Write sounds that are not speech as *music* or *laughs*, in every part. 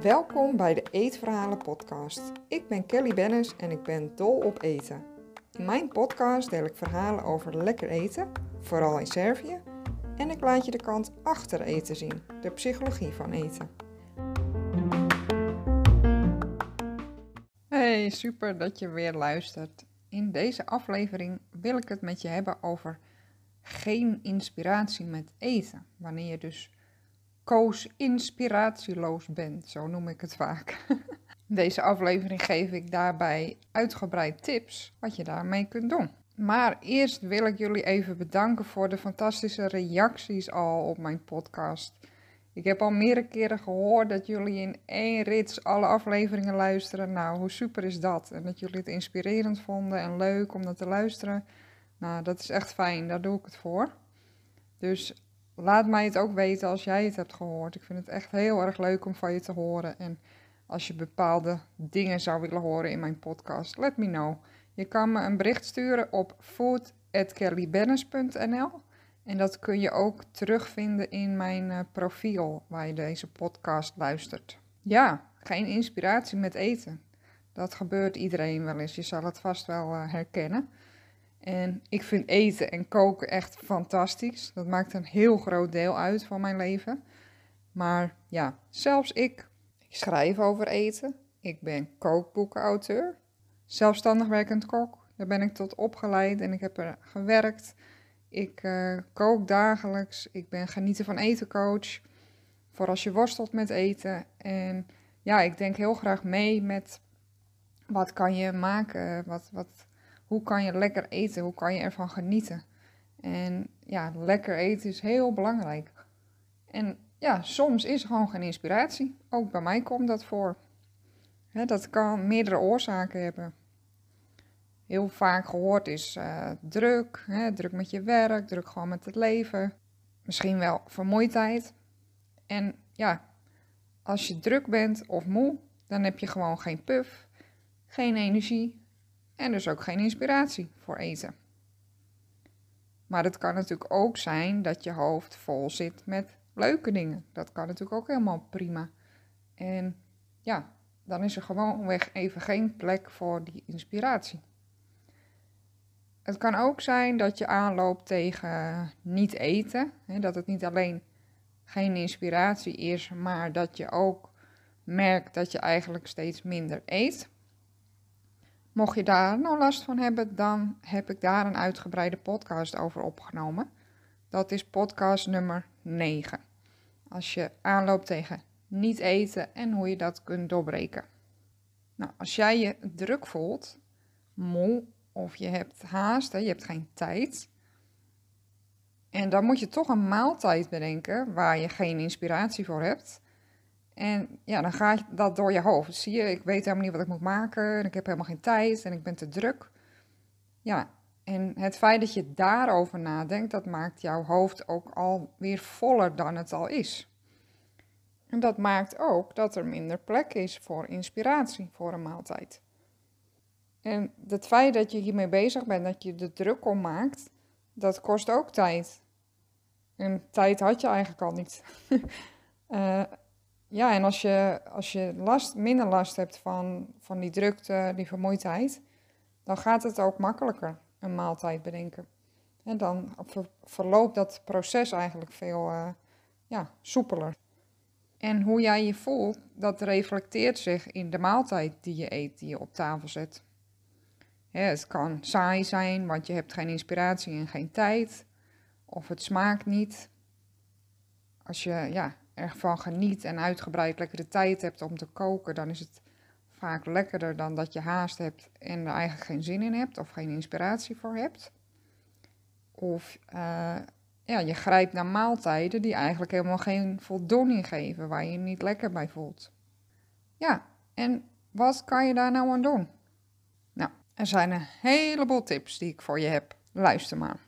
Welkom bij de Eetverhalen podcast. Ik ben Kelly Bennis en ik ben dol op eten. In mijn podcast deel ik verhalen over lekker eten, vooral in Servië, en ik laat je de kant achter eten zien, de psychologie van eten. Hey, super dat je weer luistert. In deze aflevering wil ik het met je hebben over geen inspiratie met eten. Wanneer je dus koos inspiratieloos bent, zo noem ik het vaak. *laughs* Deze aflevering geef ik daarbij uitgebreid tips wat je daarmee kunt doen. Maar eerst wil ik jullie even bedanken voor de fantastische reacties al op mijn podcast. Ik heb al meerdere keren gehoord dat jullie in één rits alle afleveringen luisteren. Nou, hoe super is dat? En dat jullie het inspirerend vonden en leuk om dat te luisteren. Nou, dat is echt fijn, daar doe ik het voor. Dus laat mij het ook weten als jij het hebt gehoord. Ik vind het echt heel erg leuk om van je te horen. En als je bepaalde dingen zou willen horen in mijn podcast, let me know. Je kan me een bericht sturen op food.kellybennis.nl en dat kun je ook terugvinden in mijn uh, profiel waar je deze podcast luistert. Ja, geen inspiratie met eten. Dat gebeurt iedereen wel eens. Je zal het vast wel uh, herkennen. En ik vind eten en koken echt fantastisch. Dat maakt een heel groot deel uit van mijn leven. Maar ja, zelfs ik, ik schrijf over eten. Ik ben kookboekenauteur. Zelfstandig werkend kok. Daar ben ik tot opgeleid en ik heb er gewerkt. Ik uh, kook dagelijks. Ik ben genieten van eten coach. Voor als je worstelt met eten. En ja, ik denk heel graag mee met wat kan je maken? Wat, wat, hoe kan je lekker eten? Hoe kan je ervan genieten? En ja, lekker eten is heel belangrijk. En ja, soms is gewoon geen inspiratie. Ook bij mij komt dat voor. dat kan meerdere oorzaken hebben heel vaak gehoord is uh, druk, druk met je werk, druk gewoon met het leven, misschien wel vermoeidheid. En ja, als je druk bent of moe, dan heb je gewoon geen puff, geen energie en dus ook geen inspiratie voor eten. Maar het kan natuurlijk ook zijn dat je hoofd vol zit met leuke dingen. Dat kan natuurlijk ook helemaal prima. En ja, dan is er gewoonweg even geen plek voor die inspiratie. Het kan ook zijn dat je aanloopt tegen niet eten. Hè, dat het niet alleen geen inspiratie is, maar dat je ook merkt dat je eigenlijk steeds minder eet. Mocht je daar nou last van hebben, dan heb ik daar een uitgebreide podcast over opgenomen. Dat is podcast nummer 9. Als je aanloopt tegen niet eten en hoe je dat kunt doorbreken. Nou, als jij je druk voelt, moe of je hebt haast, hè, je hebt geen tijd. En dan moet je toch een maaltijd bedenken waar je geen inspiratie voor hebt. En ja, dan gaat dat door je hoofd. Zie je, ik weet helemaal niet wat ik moet maken. En ik heb helemaal geen tijd en ik ben te druk. Ja, en het feit dat je daarover nadenkt, dat maakt jouw hoofd ook alweer voller dan het al is. En dat maakt ook dat er minder plek is voor inspiratie voor een maaltijd. En het feit dat je hiermee bezig bent, dat je de druk om maakt, dat kost ook tijd. En tijd had je eigenlijk al niet. uh, *laughs* ja, en als je, als je last, minder last hebt van, van die drukte, die vermoeidheid, dan gaat het ook makkelijker een maaltijd bedenken. En dan verloopt dat proces eigenlijk veel uh, ja, soepeler. En hoe jij je voelt, dat reflecteert zich in de maaltijd die je eet, die je op tafel zet het kan saai zijn, want je hebt geen inspiratie en geen tijd. Of het smaakt niet. Als je ja, ervan geniet en uitgebreid lekkere tijd hebt om te koken, dan is het vaak lekkerder dan dat je haast hebt en er eigenlijk geen zin in hebt of geen inspiratie voor hebt. Of uh, ja, je grijpt naar maaltijden die eigenlijk helemaal geen voldoening geven, waar je je niet lekker bij voelt. Ja, en wat kan je daar nou aan doen? Er zijn een heleboel tips die ik voor je heb. Luister maar.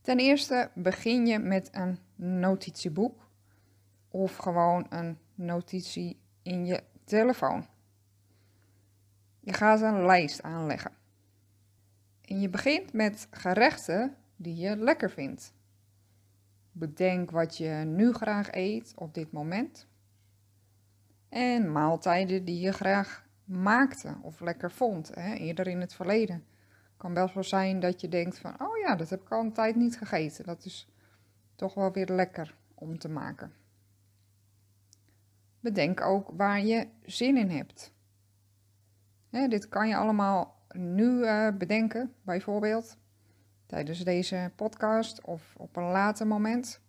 Ten eerste begin je met een notitieboek of gewoon een notitie in je telefoon. Je gaat een lijst aanleggen. En je begint met gerechten die je lekker vindt. bedenk wat je nu graag eet op dit moment. En maaltijden die je graag maakte of lekker vond, hè, eerder in het verleden. Kan best wel zijn dat je denkt van, oh ja, dat heb ik al een tijd niet gegeten. Dat is toch wel weer lekker om te maken. Bedenk ook waar je zin in hebt. Dit kan je allemaal nu uh, bedenken, bijvoorbeeld tijdens deze podcast of op een later moment.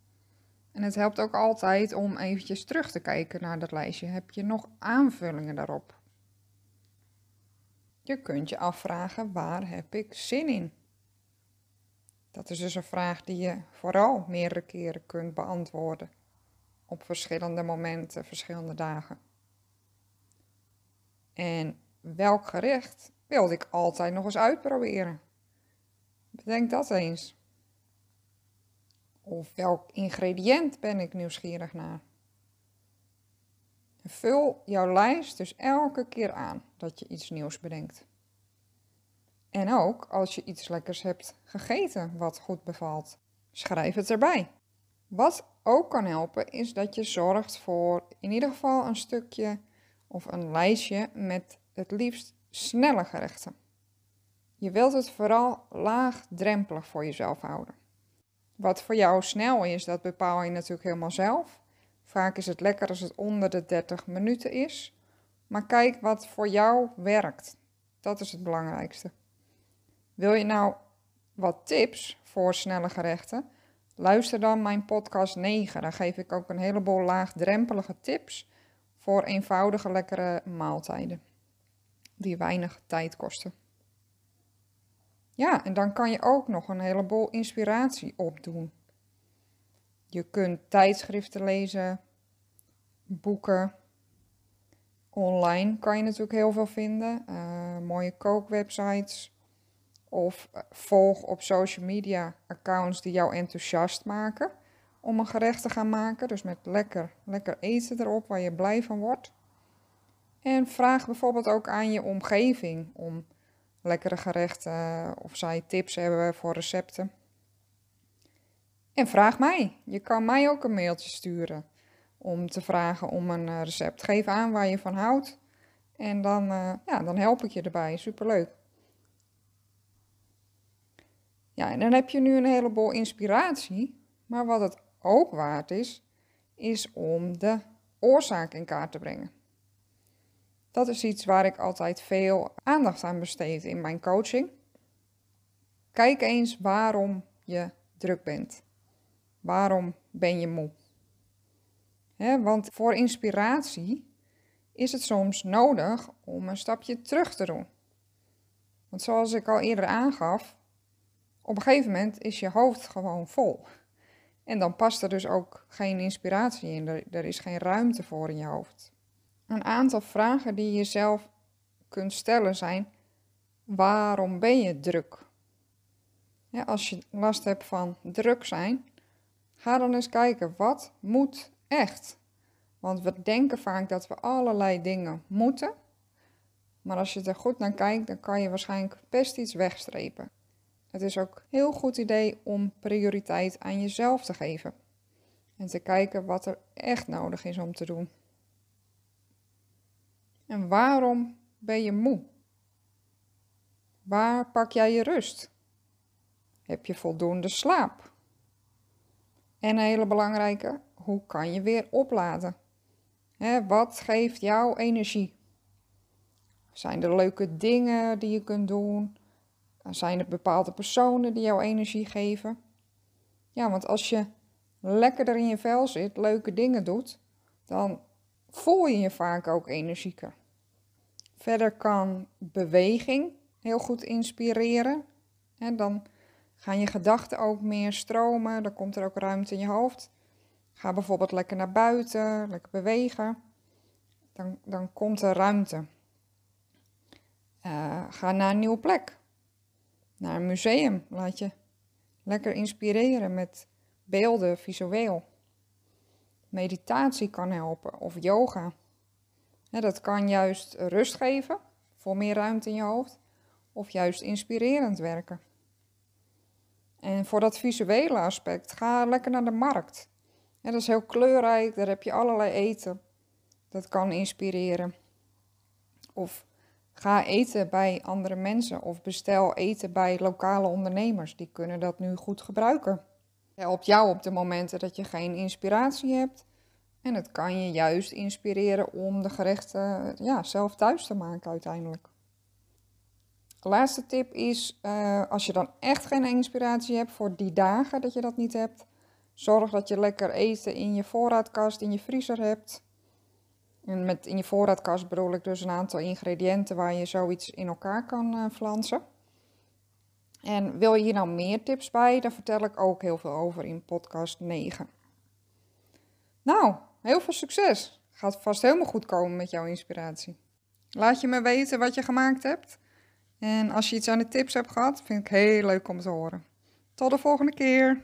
En het helpt ook altijd om eventjes terug te kijken naar dat lijstje. Heb je nog aanvullingen daarop? Je kunt je afvragen, waar heb ik zin in? Dat is dus een vraag die je vooral meerdere keren kunt beantwoorden. Op verschillende momenten, verschillende dagen. En welk gerecht wilde ik altijd nog eens uitproberen? Bedenk dat eens. Of welk ingrediënt ben ik nieuwsgierig naar? Vul jouw lijst dus elke keer aan dat je iets nieuws bedenkt. En ook als je iets lekkers hebt gegeten wat goed bevalt, schrijf het erbij. Wat ook kan helpen is dat je zorgt voor in ieder geval een stukje of een lijstje met het liefst snelle gerechten. Je wilt het vooral laagdrempelig voor jezelf houden. Wat voor jou snel is, dat bepaal je natuurlijk helemaal zelf. Vaak is het lekker als het onder de 30 minuten is. Maar kijk wat voor jou werkt. Dat is het belangrijkste. Wil je nou wat tips voor snelle gerechten? Luister dan mijn podcast 9. Daar geef ik ook een heleboel laagdrempelige tips voor eenvoudige lekkere maaltijden. Die weinig tijd kosten. Ja, en dan kan je ook nog een heleboel inspiratie opdoen. Je kunt tijdschriften lezen, boeken. Online kan je natuurlijk heel veel vinden. Uh, mooie kookwebsites. Of eh, volg op social media accounts die jou enthousiast maken om een gerecht te gaan maken. Dus met lekker, lekker eten erop waar je blij van wordt. En vraag bijvoorbeeld ook aan je omgeving om lekkere gerechten of zij tips hebben voor recepten. En vraag mij. Je kan mij ook een mailtje sturen om te vragen om een eh, recept. Geef aan waar je van houdt en dan, ja, dan help ik je erbij. Superleuk. Ja, en dan heb je nu een heleboel inspiratie. Maar wat het ook waard is, is om de oorzaak in kaart te brengen. Dat is iets waar ik altijd veel aandacht aan besteed in mijn coaching. Kijk eens waarom je druk bent. Waarom ben je moe? want voor inspiratie is het soms nodig om een stapje terug te doen. Want zoals ik al eerder aangaf, op een gegeven moment is je hoofd gewoon vol. En dan past er dus ook geen inspiratie in. Er, is geen ruimte voor in je hoofd. Een aantal vragen die je jezelf kunt stellen zijn: waarom ben je druk? Ja, als je last hebt van druk zijn, ga dan eens kijken wat moet echt. Want we denken vaak dat we allerlei dingen moeten. Maar als je er goed naar kijkt, dan kan je waarschijnlijk best iets wegstrepen. Het is ook een heel goed idee om prioriteit aan jezelf te geven. En te kijken wat er echt nodig is om te doen. En waarom ben je moe? Waar pak jij je rust? Heb je voldoende slaap? En een hele belangrijke, hoe kan je weer opladen? wat geeft jou energie? Zijn er leuke dingen die je kunt doen? Zijn er bepaalde personen die jou energie geven? Ja, want als je lekkerder in je vel zit, leuke dingen doet, dan voel je je vaak ook energieker. Verder kan beweging heel goed inspireren. En dan gaan je gedachten ook meer stromen. Dan komt er ook ruimte in je hoofd. Ga bijvoorbeeld lekker naar buiten, lekker bewegen. Dan, dan komt er ruimte. Uh, ga naar een nieuwe plek. Naar een museum. Laat je lekker inspireren met beelden, visueel. Meditatie kan helpen of yoga dat kan juist rust geven, voor meer ruimte in je hoofd, of juist inspirerend werken. En voor dat visuele aspect, ga lekker naar de markt. Dat is heel kleurrijk, daar heb je allerlei eten. Dat kan inspireren. Of ga eten bij andere mensen of bestel eten bij lokale ondernemers. Die kunnen dat nu goed gebruiken. Helpt jou op de momenten dat je geen inspiratie hebt. En het kan je juist inspireren om de gerechten ja, zelf thuis te maken uiteindelijk. De laatste tip is, uh, als je dan echt geen inspiratie hebt voor die dagen dat je dat niet hebt, zorg dat je lekker eten in je voorraadkast, in je vriezer hebt. En met in je voorraadkast bedoel ik dus een aantal ingrediënten waar je zoiets in elkaar kan uh, flansen. En wil je hier nou meer tips bij, daar vertel ik ook heel veel over in podcast 9. Nou, heel veel succes. Gaat vast helemaal goed komen met jouw inspiratie. Laat je me weten wat je gemaakt hebt. En als je iets aan de tips hebt gehad, vind ik heel leuk om te horen. Tot de volgende keer.